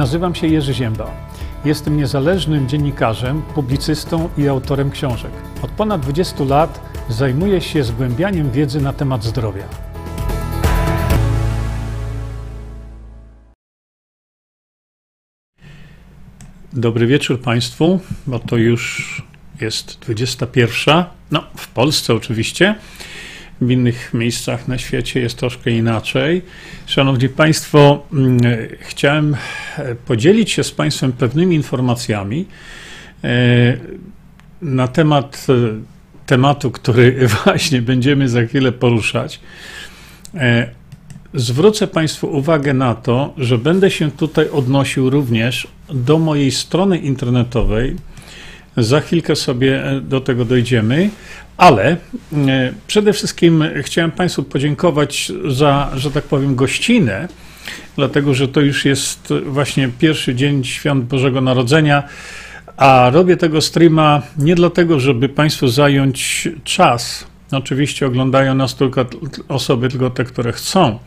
Nazywam się Jerzy Ziemba. Jestem niezależnym dziennikarzem, publicystą i autorem książek. Od ponad 20 lat zajmuję się zgłębianiem wiedzy na temat zdrowia. Dobry wieczór Państwu, bo to już jest 21. No, w Polsce oczywiście. W innych miejscach na świecie jest troszkę inaczej. Szanowni Państwo, mm, chciałem e, podzielić się z Państwem pewnymi informacjami e, na temat e, tematu, który właśnie będziemy za chwilę poruszać. Zwrócę Państwu uwagę na to, że będę się tutaj odnosił również do mojej strony internetowej. Za chwilkę sobie do tego dojdziemy, ale e, przede wszystkim chciałem Państwu podziękować za, że tak powiem, gościnę, dlatego że to już jest właśnie pierwszy dzień świąt Bożego Narodzenia. A robię tego streama nie dlatego, żeby Państwu zająć czas. Oczywiście oglądają nas tylko osoby, tylko te, które chcą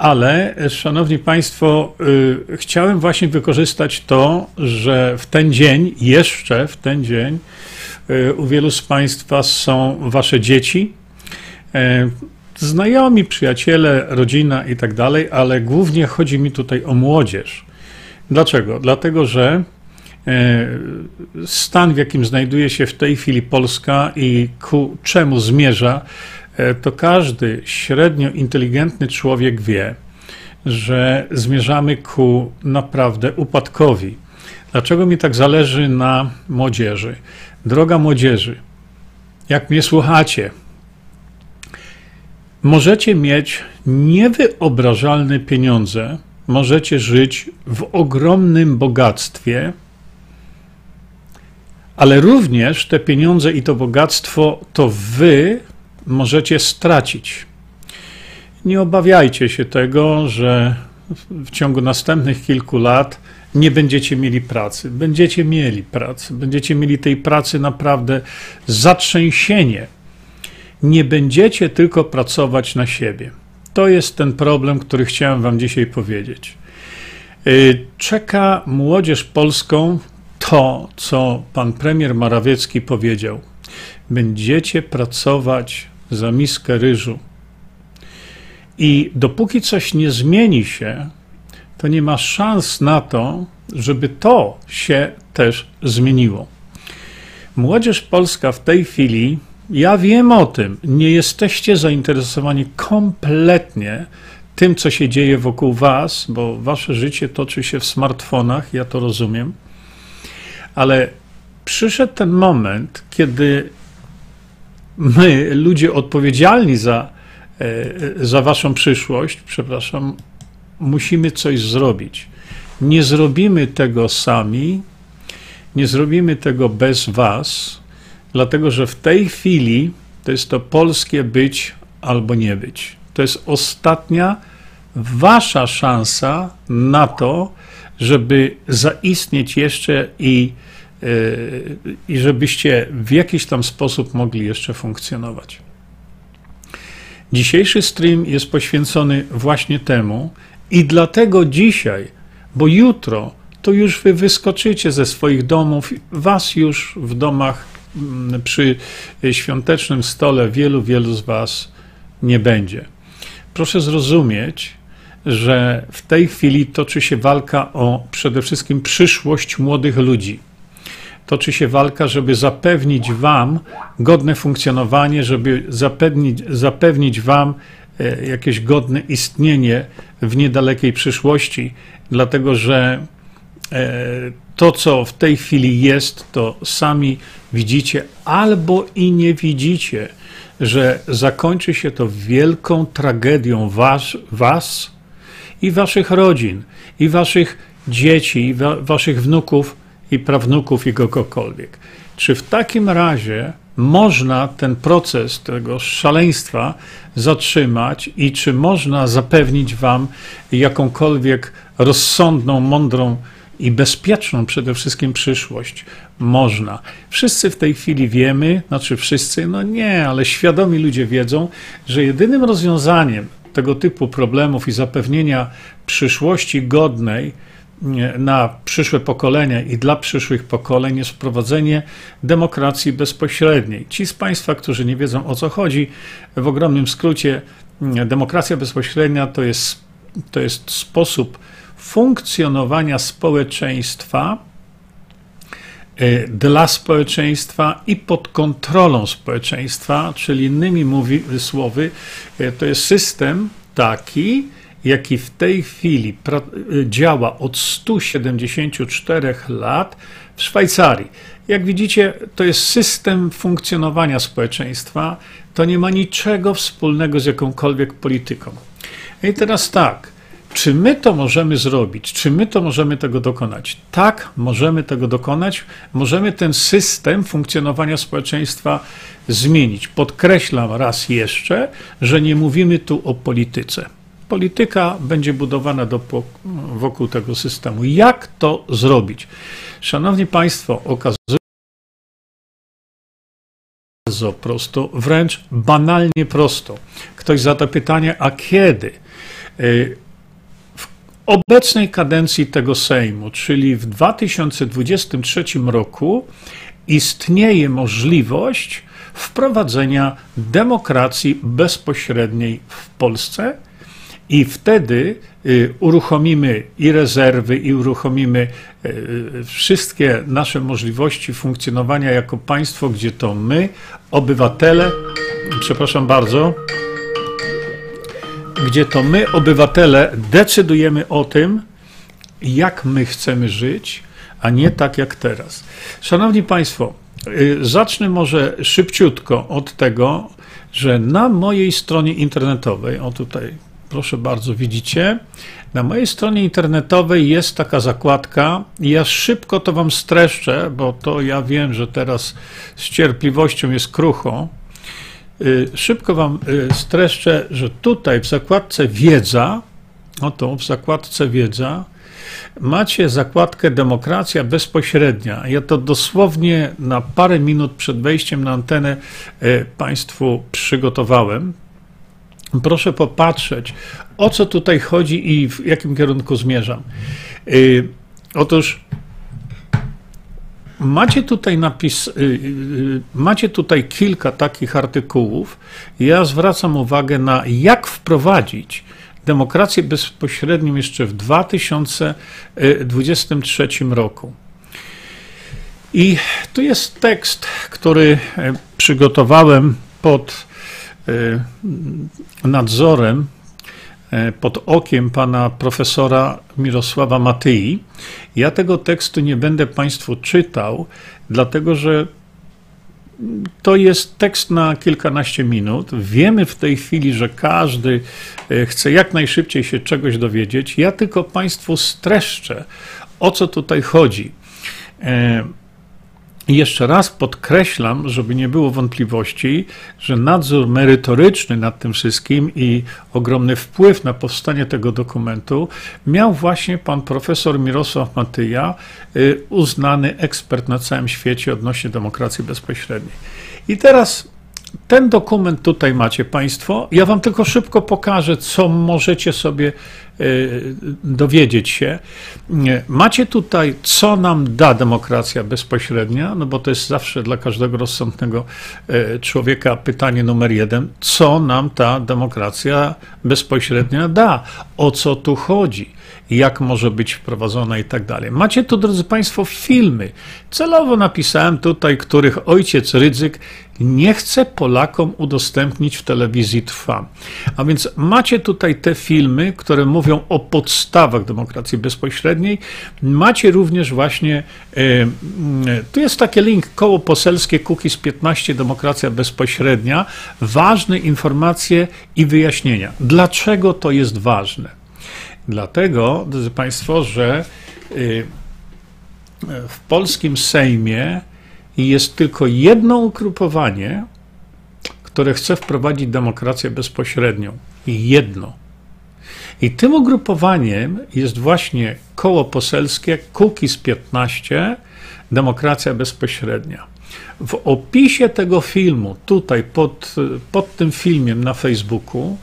ale, szanowni państwo, y, chciałem właśnie wykorzystać to, że w ten dzień, jeszcze w ten dzień, y, u wielu z państwa są wasze dzieci, y, znajomi, przyjaciele, rodzina i tak dalej, ale głównie chodzi mi tutaj o młodzież. Dlaczego? Dlatego, że stan, w jakim znajduje się w tej chwili Polska i ku czemu zmierza, to każdy średnio inteligentny człowiek wie, że zmierzamy ku naprawdę upadkowi. Dlaczego mi tak zależy na młodzieży? Droga młodzieży, jak mnie słuchacie, możecie mieć niewyobrażalne pieniądze, możecie żyć w ogromnym bogactwie, ale również te pieniądze i to bogactwo to wy możecie stracić. Nie obawiajcie się tego, że w ciągu następnych kilku lat nie będziecie mieli pracy. Będziecie mieli pracę, będziecie mieli tej pracy naprawdę zatrzęsienie. Nie będziecie tylko pracować na siebie. To jest ten problem, który chciałem Wam dzisiaj powiedzieć. Y, czeka młodzież polską to, co pan premier Morawiecki powiedział. Będziecie pracować za miskę ryżu. I dopóki coś nie zmieni się, to nie ma szans na to, żeby to się też zmieniło. Młodzież polska w tej chwili, ja wiem o tym, nie jesteście zainteresowani kompletnie tym, co się dzieje wokół Was, bo Wasze życie toczy się w smartfonach, ja to rozumiem, ale przyszedł ten moment, kiedy my, ludzie odpowiedzialni za, e, za waszą przyszłość, przepraszam, musimy coś zrobić. Nie zrobimy tego sami, nie zrobimy tego bez was, dlatego że w tej chwili to jest to polskie być albo nie być. To jest ostatnia wasza szansa na to, żeby zaistnieć jeszcze i i żebyście w jakiś tam sposób mogli jeszcze funkcjonować. Dzisiejszy stream jest poświęcony właśnie temu i dlatego dzisiaj, bo jutro to już wy wyskoczycie ze swoich domów, was już w domach mm, przy świątecznym stole wielu, wielu z was nie będzie. Proszę zrozumieć, że w tej chwili toczy się walka o przede wszystkim przyszłość młodych ludzi toczy się walka, żeby zapewnić Wam godne funkcjonowanie, żeby zapewnić, zapewnić Wam e, jakieś godne istnienie w niedalekiej przyszłości, dlatego że e, to, co w tej chwili jest, to sami widzicie albo i nie widzicie, że zakończy się to wielką tragedią was, was i waszych rodzin, i waszych dzieci, i wa, waszych wnuków, i prawnuków i kogokolwiek. Czy w takim razie można ten proces tego szaleństwa zatrzymać i czy można zapewnić Wam jakąkolwiek rozsądną, mądrą i bezpieczną przede wszystkim przyszłość? Można. Wszyscy w tej chwili wiemy, znaczy wszyscy, no nie, ale świadomi ludzie wiedzą, że jedynym rozwiązaniem tego typu problemów i zapewnienia przyszłości godnej na przyszłe pokolenia i dla przyszłych pokoleń jest wprowadzenie demokracji bezpośredniej. Ci z Państwa, którzy nie wiedzą o co chodzi, w ogromnym skrócie, demokracja bezpośrednia to jest, to jest sposób funkcjonowania społeczeństwa e, dla społeczeństwa i pod kontrolą społeczeństwa, czyli innymi mówi, słowy, e, to jest system taki, jaki w tej chwili działa od 174 lat w Szwajcarii. Jak widzicie, to jest system funkcjonowania społeczeństwa, to nie ma niczego wspólnego z jakąkolwiek polityką. I teraz tak, czy my to możemy zrobić? Czy my to możemy tego dokonać? Tak, możemy tego dokonać. Możemy ten system funkcjonowania społeczeństwa zmienić. Podkreślam raz jeszcze, że nie mówimy tu o polityce. Polityka będzie budowana do, wokół tego systemu. Jak to zrobić? Szanowni Państwo, okazuje bardzo prosto, wręcz banalnie prosto. Ktoś zada pytanie, a kiedy? Y, w obecnej kadencji tego Sejmu, czyli w 2023 roku, istnieje możliwość wprowadzenia demokracji bezpośredniej w Polsce i wtedy y, uruchomimy i rezerwy, i uruchomimy y, wszystkie nasze możliwości funkcjonowania jako państwo, gdzie to my, obywatele, przepraszam bardzo, gdzie to my, obywatele, decydujemy o tym, jak my chcemy żyć, a nie tak jak teraz. Szanowni Państwo, y, zacznę może szybciutko od tego, że na mojej stronie internetowej, o tutaj proszę bardzo, widzicie, na mojej stronie internetowej jest taka zakładka. Ja szybko to Wam streszczę, bo to ja wiem, że teraz z cierpliwością jest krucho. Y, szybko Wam y, streszczę, że tutaj w zakładce Wiedza, oto w zakładce Wiedza, macie zakładkę Demokracja Bezpośrednia. Ja to dosłownie na parę minut przed wejściem na antenę y, Państwu przygotowałem. Proszę popatrzeć, o co tutaj chodzi i w jakim kierunku zmierzam. Yy, otóż macie tutaj napis, yy, yy, macie tutaj kilka takich artykułów. Ja zwracam uwagę na jak wprowadzić demokrację bezpośrednią jeszcze w 2023 roku. I tu jest tekst, który e, przygotowałem pod nadzorem, e, pod okiem pana profesora Mirosława Matyi. Ja tego tekstu nie będę Państwu czytał, dlatego że to jest tekst na kilkanaście minut. Wiemy w tej chwili, że każdy e, chce jak najszybciej się czegoś dowiedzieć. Ja tylko Państwu streszczę, o co tutaj chodzi. I jeszcze raz podkreślam, żeby nie było wątpliwości, że nadzór merytoryczny nad tym wszystkim i ogromny wpływ na powstanie tego dokumentu miał właśnie pan profesor Mirosław Matyja, y, uznany ekspert na całym świecie odnośnie demokracji bezpośredniej. I teraz ten dokument tutaj macie Państwo. Ja Wam tylko szybko pokażę, co możecie sobie dowiedzieć się. Macie tutaj, co nam da demokracja bezpośrednia, no bo to jest zawsze dla każdego rozsądnego e, człowieka pytanie numer jeden, co nam ta demokracja bezpośrednia da, o co tu chodzi jak może być wprowadzona i tak dalej. Macie tu, drodzy Państwo, filmy. Celowo napisałem tutaj, których ojciec Rydzyk nie chce Polakom udostępnić w telewizji Trwa. A więc macie tutaj te filmy, które mówią o podstawach demokracji bezpośredniej. Macie również właśnie, e, tu jest taki link, koło poselskie Kukiz 15, demokracja bezpośrednia. Ważne informacje i wyjaśnienia. Dlaczego to jest ważne? Dlatego, drodzy Państwo, że y, w polskim Sejmie jest tylko jedno ugrupowanie, które chce wprowadzić demokrację bezpośrednią. Jedno. I tym ugrupowaniem jest właśnie koło poselskie Kukiz 15, Demokracja Bezpośrednia. W opisie tego filmu, tutaj pod, pod tym filmem na Facebooku,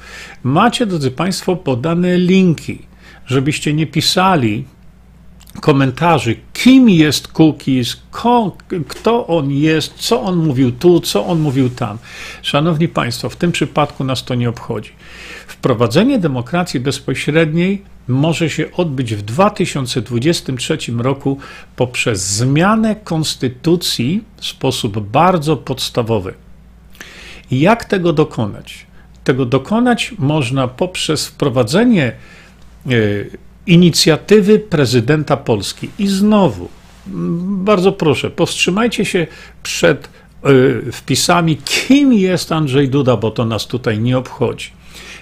macie, drodzy Państwo, podane linki żebyście nie pisali komentarzy, kim jest Cookies, kto on jest, co on mówił tu, co on mówił tam. Szanowni Państwo, w tym przypadku nas to nie obchodzi. Wprowadzenie demokracji bezpośredniej może się odbyć w 2023 roku poprzez zmianę konstytucji w sposób bardzo podstawowy. Jak tego dokonać? Tego dokonać można poprzez wprowadzenie e, inicjatywy prezydenta Polski. I znowu, bardzo proszę, powstrzymajcie się przed e, wpisami, kim jest Andrzej Duda, bo to nas tutaj nie obchodzi.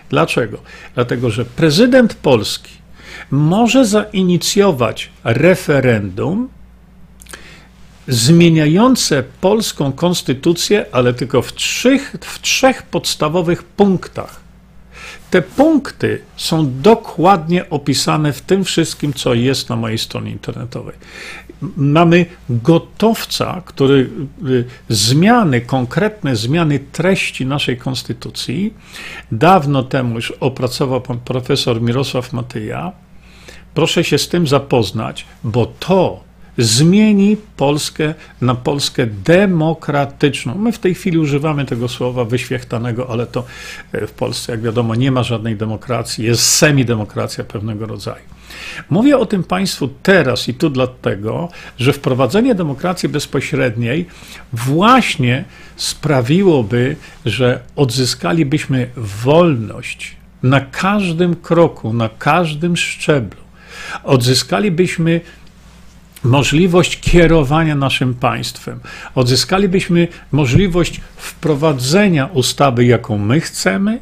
Dlaczego? Dlatego, że prezydent Polski może zainicjować referendum zmieniające polską konstytucję, ale tylko w trzech, w trzech podstawowych punktach. Te punkty są dokładnie opisane w tym wszystkim, co jest na mojej stronie internetowej. Mamy gotowca, który y, zmiany, konkretne zmiany treści naszej konstytucji, dawno temu już opracował pan profesor Mirosław Matyja. Proszę się z tym zapoznać, bo to zmieni Polskę na Polskę demokratyczną. My w tej chwili używamy tego słowa wyświechtanego, ale to e, w Polsce, jak wiadomo, nie ma żadnej demokracji, jest semidemokracja pewnego rodzaju. Mówię o tym Państwu teraz i tu dlatego, że wprowadzenie demokracji bezpośredniej właśnie sprawiłoby, że odzyskalibyśmy wolność na każdym kroku, na każdym szczeblu. Odzyskalibyśmy możliwość kierowania naszym państwem. Odzyskalibyśmy możliwość wprowadzenia ustawy, jaką my chcemy,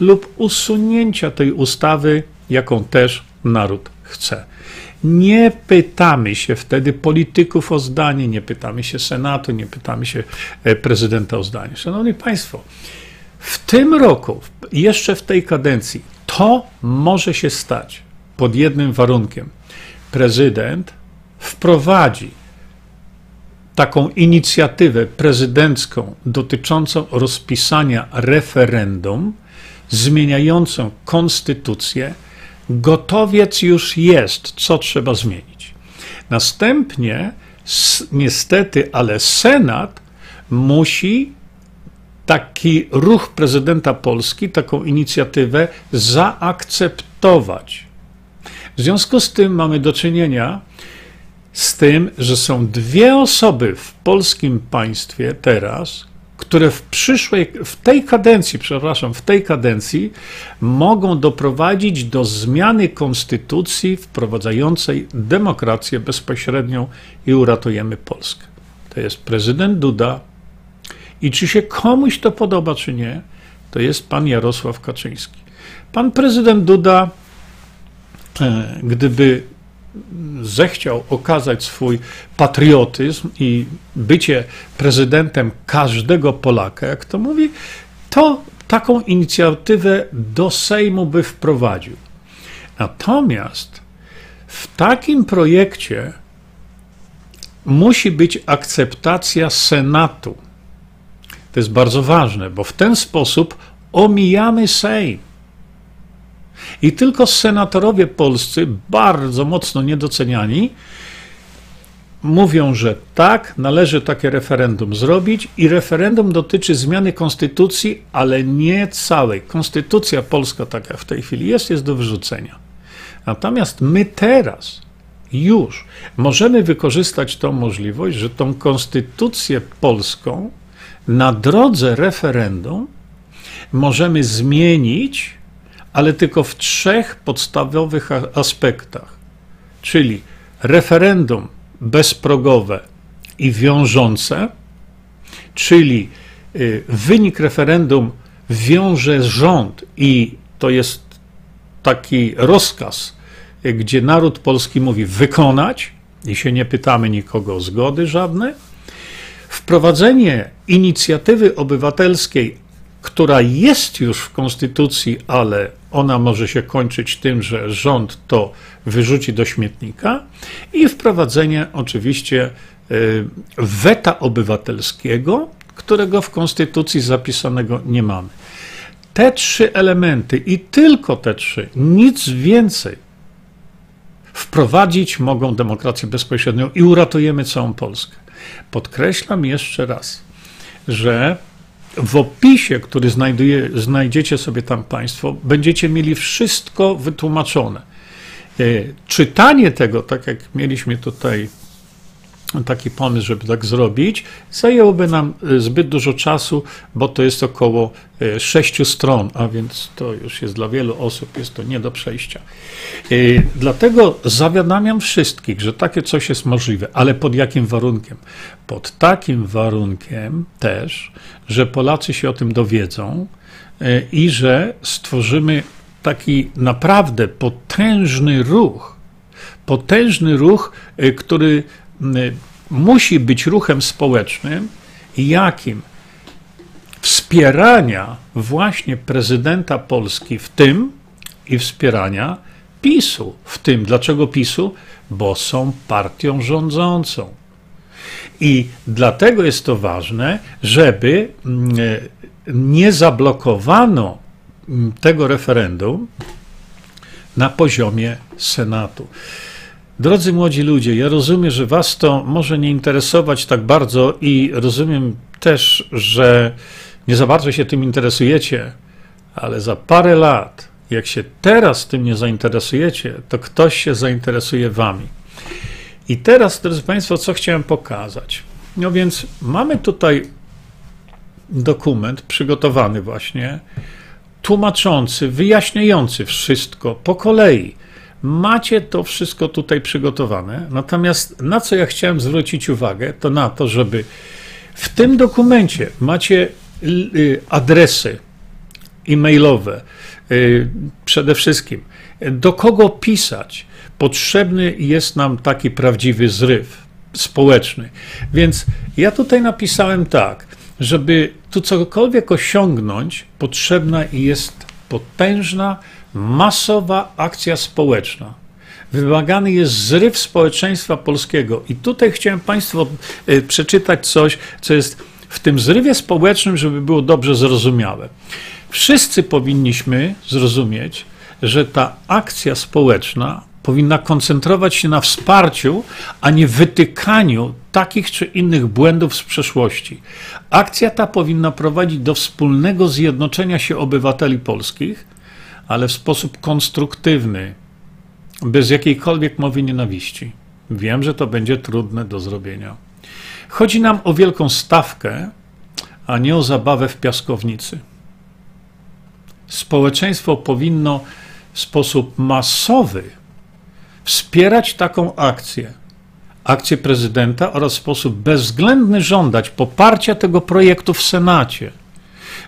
lub usunięcia tej ustawy, jaką też naród chce. Nie pytamy się wtedy polityków o zdanie, nie pytamy się Senatu, nie pytamy się e, prezydenta o zdanie. Szanowni Państwo, w tym roku, jeszcze w tej kadencji, to może się stać pod jednym warunkiem. Prezydent wprowadzi taką inicjatywę prezydencką dotyczącą rozpisania referendum zmieniającą konstytucję, gotowiec już jest, co trzeba zmienić. Następnie, niestety, ale Senat musi taki ruch prezydenta Polski, taką inicjatywę zaakceptować. W związku z tym mamy do czynienia z tym, że są dwie osoby w polskim państwie teraz, które w przyszłej, w tej kadencji, przepraszam, w tej kadencji mogą doprowadzić do zmiany konstytucji wprowadzającej demokrację bezpośrednią i uratujemy Polskę. To jest prezydent Duda i czy się komuś to podoba, czy nie, to jest pan Jarosław Kaczyński. Pan prezydent Duda, e, gdyby zechciał okazać swój patriotyzm i bycie prezydentem każdego Polaka, jak to mówi, to taką inicjatywę do Sejmu by wprowadził. Natomiast w takim projekcie musi być akceptacja Senatu. To jest bardzo ważne, bo w ten sposób omijamy Sejm. I tylko senatorowie polscy, bardzo mocno niedoceniani, mówią, że tak, należy takie referendum zrobić i referendum dotyczy zmiany konstytucji, ale nie całej. Konstytucja polska, taka w tej chwili jest, jest do wyrzucenia. Natomiast my teraz już możemy wykorzystać tą możliwość, że tą konstytucję polską na drodze referendum możemy zmienić ale tylko w trzech podstawowych aspektach, czyli referendum bezprogowe i wiążące, czyli y, wynik referendum wiąże rząd i to jest taki rozkaz, gdzie naród polski mówi wykonać i się nie pytamy nikogo o zgody żadne. Wprowadzenie inicjatywy obywatelskiej, która jest już w konstytucji, ale ona może się kończyć tym, że rząd to wyrzuci do śmietnika i wprowadzenie oczywiście y, weta obywatelskiego, którego w konstytucji zapisanego nie mamy. Te trzy elementy i tylko te trzy, nic więcej, wprowadzić mogą demokrację bezpośrednią i uratujemy całą Polskę. Podkreślam jeszcze raz, że w opisie, który znajduje, znajdziecie sobie tam Państwo, będziecie mieli wszystko wytłumaczone. E, czytanie tego, tak jak mieliśmy tutaj taki pomysł, żeby tak zrobić, zajęłoby nam e, zbyt dużo czasu, bo to jest około e, sześciu stron, a więc to już jest dla wielu osób, jest to nie do przejścia. E, dlatego zawiadamiam wszystkich, że takie coś jest możliwe, ale pod jakim warunkiem? Pod takim warunkiem też, że Polacy się o tym dowiedzą i że stworzymy taki naprawdę potężny ruch, potężny ruch, który musi być ruchem społecznym, jakim wspierania właśnie prezydenta Polski w tym i wspierania PiSu w tym. Dlaczego PiSu? Bo są partią rządzącą. I dlatego jest to ważne, żeby nie zablokowano tego referendum na poziomie Senatu. Drodzy młodzi ludzie, ja rozumiem, że Was to może nie interesować tak bardzo i rozumiem też, że nie za bardzo się tym interesujecie, ale za parę lat, jak się teraz tym nie zainteresujecie, to ktoś się zainteresuje Wami. I teraz, drodzy Państwo, co chciałem pokazać? No więc mamy tutaj dokument przygotowany właśnie, tłumaczący, wyjaśniający wszystko po kolei Macie to wszystko tutaj przygotowane. Natomiast na co ja chciałem zwrócić uwagę, to na to, żeby w tym dokumencie macie y, adresy e-mailowe, y, przede wszystkim do kogo pisać. Potrzebny jest nam taki prawdziwy zryw społeczny. Więc ja tutaj napisałem tak, żeby tu cokolwiek osiągnąć, potrzebna jest potężna masowa akcja społeczna. Wymagany jest zryw społeczeństwa polskiego. I tutaj chciałem Państwu e, przeczytać coś, co jest w tym zrywie społecznym, żeby było dobrze zrozumiałe. Wszyscy powinniśmy zrozumieć, że ta akcja społeczna powinna koncentrować się na wsparciu, a nie wytykaniu takich czy innych błędów z przeszłości. Akcja ta powinna prowadzić do wspólnego zjednoczenia się obywateli polskich ale w sposób konstruktywny, bez jakiejkolwiek mowy nienawiści. Wiem, że to będzie trudne do zrobienia. Chodzi nam o wielką stawkę, a nie o zabawę w piaskownicy. Społeczeństwo powinno w sposób masowy wspierać taką akcję, akcję prezydenta oraz w sposób bezwzględny żądać poparcia tego projektu w Senacie.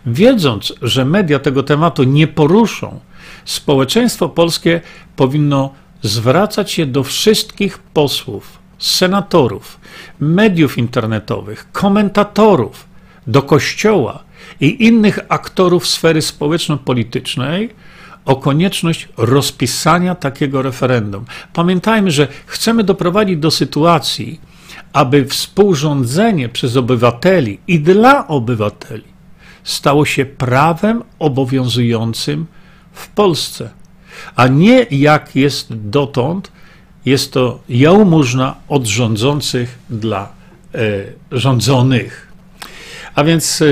Wiedząc, że media tego tematu nie poruszą, społeczeństwo polskie powinno zwracać się do wszystkich posłów, senatorów, mediów internetowych, komentatorów, do kościoła i innych aktorów sfery społeczno-politycznej o konieczność rozpisania takiego referendum. Pamiętajmy, że chcemy doprowadzić do sytuacji, aby współrządzenie przez obywateli i dla obywateli stało się prawem obowiązującym w Polsce, a nie jak jest dotąd, jest to jałmużna od rządzących dla e, rządzonych. A więc e,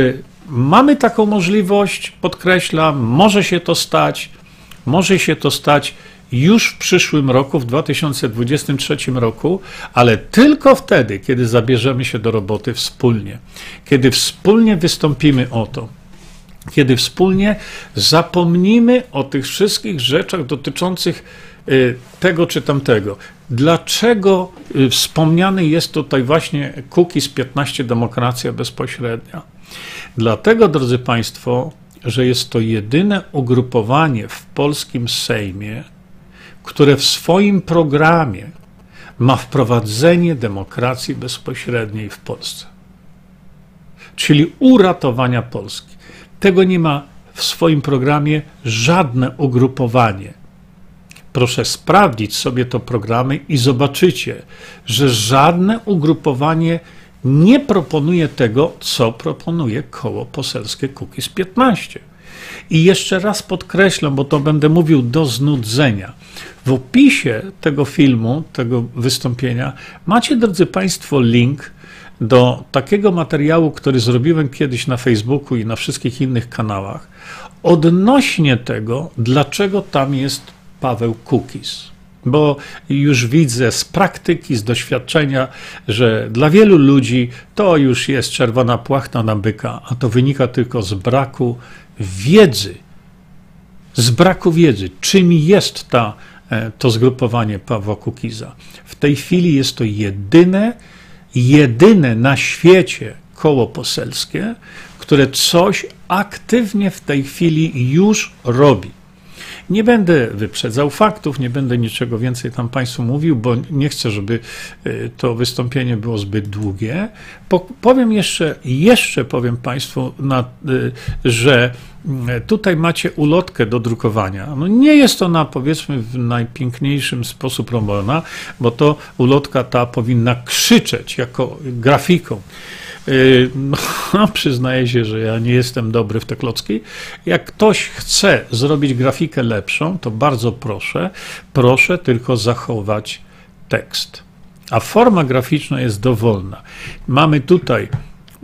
mamy taką możliwość, podkreślam, może się to stać, może się to stać już w przyszłym roku, w 2023 roku, ale tylko wtedy, kiedy zabierzemy się do roboty wspólnie, kiedy wspólnie wystąpimy o to, kiedy wspólnie zapomnimy o tych wszystkich rzeczach dotyczących y, tego czy tamtego. Dlaczego y, wspomniany jest tutaj właśnie z 15 Demokracja Bezpośrednia? Dlatego, drodzy Państwo, że jest to jedyne ugrupowanie w polskim Sejmie, które w swoim programie ma wprowadzenie demokracji bezpośredniej w Polsce, czyli uratowania Polski. Tego nie ma w swoim programie żadne ugrupowanie. Proszę sprawdzić sobie to programy i zobaczycie, że żadne ugrupowanie nie proponuje tego, co proponuje koło poselskie Kukiz 15. I jeszcze raz podkreślam, bo to będę mówił do znudzenia. W opisie tego filmu, tego wystąpienia, macie, drodzy Państwo, link do takiego materiału, który zrobiłem kiedyś na Facebooku i na wszystkich innych kanałach, odnośnie tego, dlaczego tam jest Paweł Kukis. Bo już widzę z praktyki, z doświadczenia, że dla wielu ludzi to już jest czerwona płachta na byka, a to wynika tylko z braku wiedzy. Z braku wiedzy, czym jest ta, e, to zgrupowanie Pawła Kukiza. W tej chwili jest to jedyne, jedyne na świecie koło poselskie, które coś aktywnie w tej chwili już robi. Nie będę wyprzedzał faktów, nie będę niczego więcej tam Państwu mówił, bo nie chcę, żeby y, to wystąpienie było zbyt długie. powiem jeszcze, jeszcze powiem Państwu, na, y, że y, tutaj macie ulotkę do drukowania. No nie jest ona, powiedzmy, w najpiękniejszym sposób robiona, bo to ulotka ta powinna krzyczeć jako grafiką. Yy, no, przyznaję się, że ja nie jestem dobry w te klocki. Jak ktoś chce zrobić grafikę lepszą, to bardzo proszę, proszę tylko zachować tekst. A forma graficzna jest dowolna. Mamy tutaj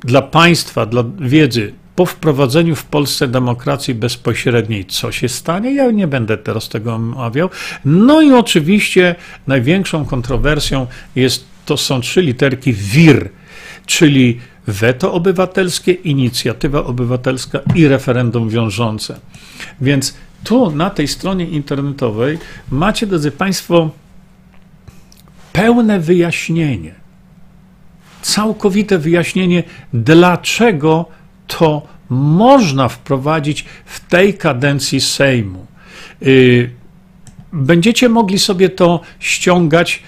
dla Państwa, dla wiedzy, po wprowadzeniu w Polsce demokracji bezpośredniej, co się stanie? Ja nie będę teraz tego omawiał. No i oczywiście największą kontrowersją jest, to są trzy literki WIR, czyli weto obywatelskie, inicjatywa obywatelska i referendum wiążące. Więc tu na tej stronie internetowej macie, drodzy Państwo, pełne wyjaśnienie, całkowite wyjaśnienie, dlaczego to można wprowadzić w tej kadencji Sejmu. Y, będziecie mogli sobie to ściągać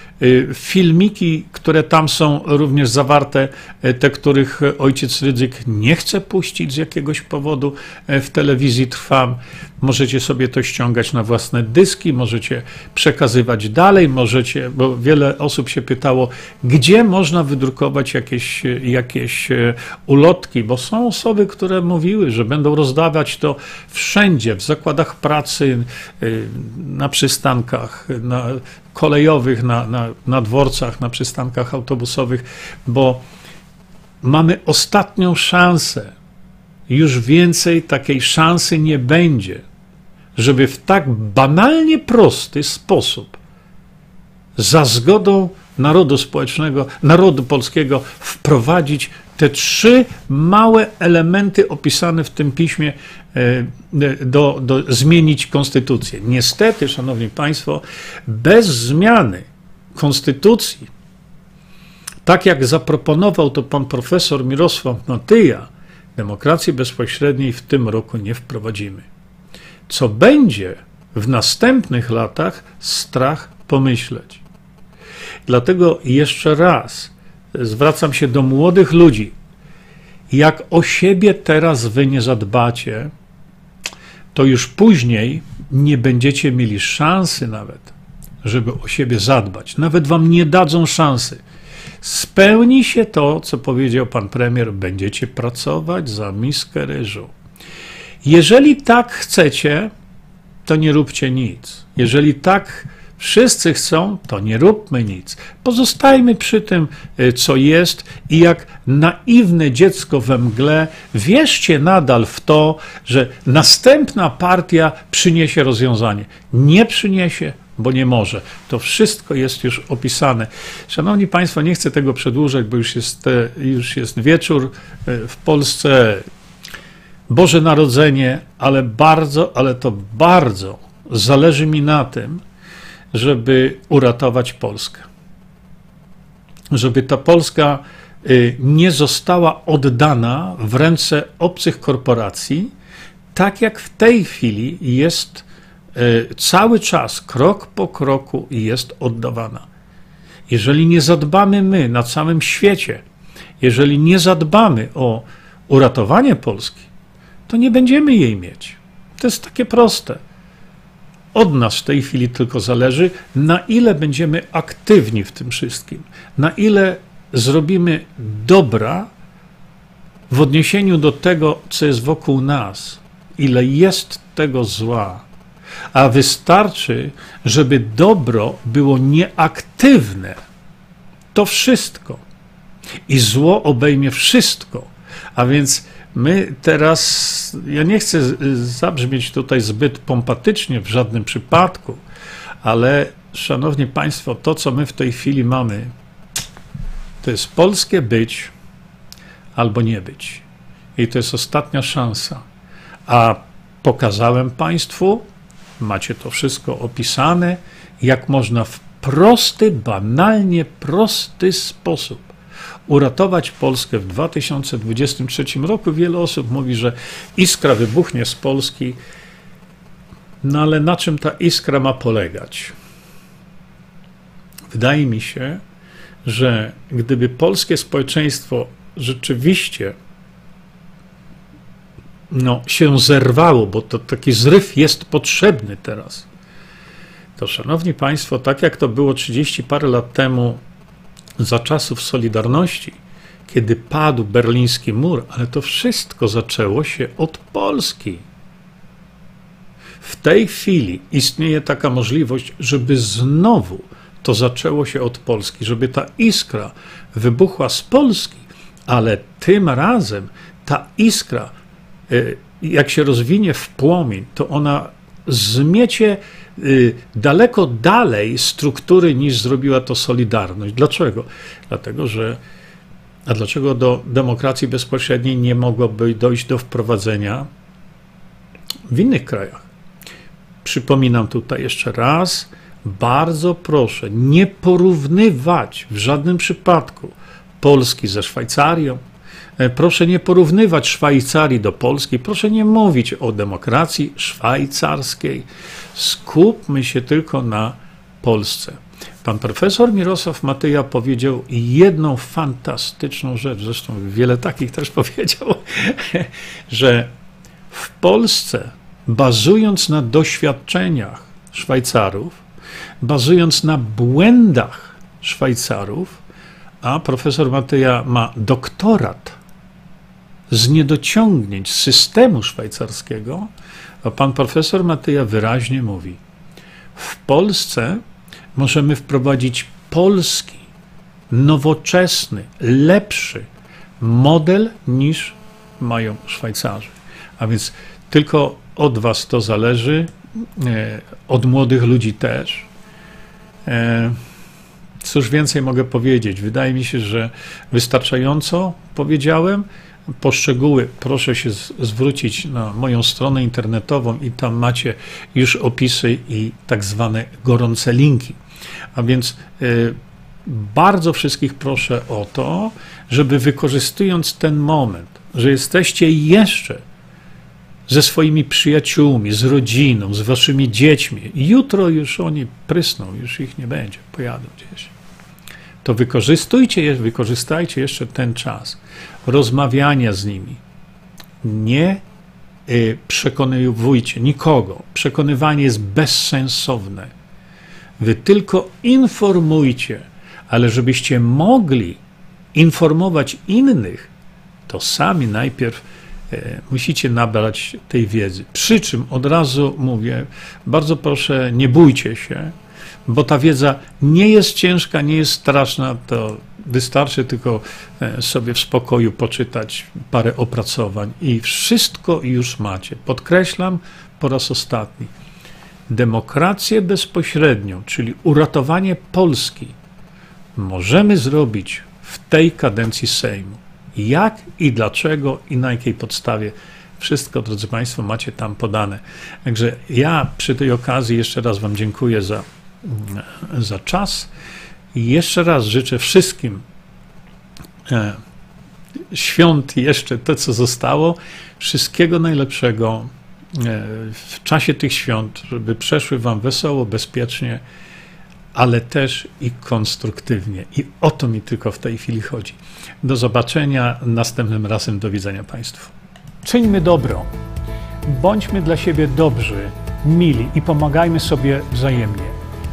filmiki, które tam są również zawarte, y, te, których ojciec Rydzyk nie chce puścić z jakiegoś powodu y, w telewizji Trwam. Możecie sobie to ściągać na własne dyski, możecie przekazywać dalej, możecie, bo wiele osób się pytało, gdzie można wydrukować jakieś, jakieś ulotki, bo są osoby, które mówiły, że będą rozdawać to wszędzie, w zakładach pracy, na przystankach, na kolejowych, na, na, na dworcach, na przystankach autobusowych, bo mamy ostatnią szansę. Już więcej takiej szansy nie będzie, żeby w tak banalnie prosty sposób, za zgodą narodu społecznego, narodu polskiego, wprowadzić te trzy małe elementy opisane w tym piśmie, e, do, do zmienić konstytucję. Niestety, szanowni państwo, bez zmiany konstytucji, tak jak zaproponował to pan profesor Mirosław Matyja, demokracji bezpośredniej w tym roku nie wprowadzimy. Co będzie w następnych latach, strach pomyśleć. Dlatego jeszcze raz zwracam się do młodych ludzi. Jak o siebie teraz wy nie zadbacie, to już później nie będziecie mieli szansy nawet, żeby o siebie zadbać. Nawet wam nie dadzą szansy. Spełni się to, co powiedział pan premier, będziecie pracować za miskę ryżu. Jeżeli tak chcecie, to nie róbcie nic. Jeżeli tak wszyscy chcą, to nie róbmy nic. Pozostajmy przy tym, y, co jest i jak naiwne dziecko we mgle, wierzcie nadal w to, że następna partia przyniesie rozwiązanie. Nie przyniesie, bo nie może. To wszystko jest już opisane. Szanowni Państwo, nie chcę tego przedłużać, bo już jest, e, już jest wieczór e, w Polsce, Boże Narodzenie, ale bardzo, ale to bardzo zależy mi na tym, żeby uratować Polskę. Żeby ta Polska y, nie została oddana w ręce obcych korporacji, tak jak w tej chwili jest y, cały czas, krok po kroku jest oddawana. Jeżeli nie zadbamy my na całym świecie, jeżeli nie zadbamy o uratowanie Polski, to nie będziemy jej mieć. To jest takie proste. Od nas w tej chwili tylko zależy, na ile będziemy aktywni w tym wszystkim, na ile zrobimy dobra w odniesieniu do tego, co jest wokół nas, ile jest tego zła, a wystarczy, żeby dobro było nieaktywne. To wszystko. I zło obejmie wszystko. A więc my teraz, ja nie chcę zabrzmieć tutaj zbyt pompatycznie w żadnym przypadku, ale szanowni Państwo, to co my w tej chwili mamy, to jest polskie być albo nie być. I to jest ostatnia szansa. A pokazałem Państwu, macie to wszystko opisane, jak można w prosty, banalnie prosty sposób uratować Polskę w 2023 roku. Wiele osób mówi, że iskra wybuchnie z Polski. No ale na czym ta iskra ma polegać? Wydaje mi się, że gdyby polskie społeczeństwo rzeczywiście no, się zerwało, bo to taki zryw jest potrzebny teraz, to szanowni Państwo, tak jak to było 30 parę lat temu za czasów Solidarności, kiedy padł berliński mur, ale to wszystko zaczęło się od Polski. W tej chwili istnieje taka możliwość, żeby znowu to zaczęło się od Polski, żeby ta iskra wybuchła z Polski, ale tym razem ta iskra, e, jak się rozwinie w płomień, to ona zmiecie daleko dalej struktury niż zrobiła to Solidarność. Dlaczego? Dlatego, że a dlaczego do demokracji bezpośredniej nie mogłoby dojść do wprowadzenia w innych krajach? Przypominam tutaj jeszcze raz, bardzo proszę nie porównywać w żadnym przypadku Polski ze Szwajcarią, proszę nie porównywać Szwajcarii do Polski, proszę nie mówić o demokracji szwajcarskiej. Skupmy się tylko na Polsce. Pan profesor Mirosław Matyja powiedział jedną fantastyczną rzecz, zresztą wiele takich też powiedział, że w Polsce, bazując na doświadczeniach Szwajcarów, bazując na błędach Szwajcarów, a profesor Matyja ma doktorat z niedociągnięć systemu szwajcarskiego, a pan profesor Matyja wyraźnie mówi: W Polsce możemy wprowadzić polski, nowoczesny, lepszy model niż mają Szwajcarzy. A więc tylko od Was to zależy, e, od młodych ludzi też. Cóż więcej mogę powiedzieć? Wydaje mi się, że wystarczająco powiedziałem. Poszczegóły proszę się zwrócić na moją stronę internetową i tam macie już opisy i tak zwane gorące linki. A więc y, bardzo wszystkich proszę o to, żeby wykorzystując ten moment, że jesteście jeszcze ze swoimi przyjaciółmi, z rodziną, z waszymi dziećmi, jutro już oni prysną, już ich nie będzie, pojadą gdzieś to wykorzystujcie, wykorzystajcie jeszcze ten czas rozmawiania z nimi. Nie y, przekonywujcie nikogo. Przekonywanie jest bezsensowne. Wy tylko informujcie, ale żebyście mogli informować innych, to sami najpierw y, musicie nabrać tej wiedzy. Przy czym od razu mówię, bardzo proszę, nie bójcie się, bo ta wiedza nie jest ciężka, nie jest straszna, to wystarczy tylko e, sobie w spokoju poczytać parę opracowań i wszystko już macie. Podkreślam po raz ostatni. Demokrację bezpośrednią, czyli uratowanie Polski, możemy zrobić w tej kadencji Sejmu. Jak i dlaczego i na jakiej podstawie wszystko, drodzy Państwo, macie tam podane. Także ja przy tej okazji jeszcze raz Wam dziękuję za za czas. I jeszcze raz życzę wszystkim e, świąt jeszcze to, co zostało, wszystkiego najlepszego e, w czasie tych świąt, żeby przeszły Wam wesoło, bezpiecznie, ale też i konstruktywnie. I o to mi tylko w tej chwili chodzi. Do zobaczenia następnym razem. Do widzenia Państwu. Czyńmy dobro. Bądźmy dla siebie dobrzy, mili i pomagajmy sobie wzajemnie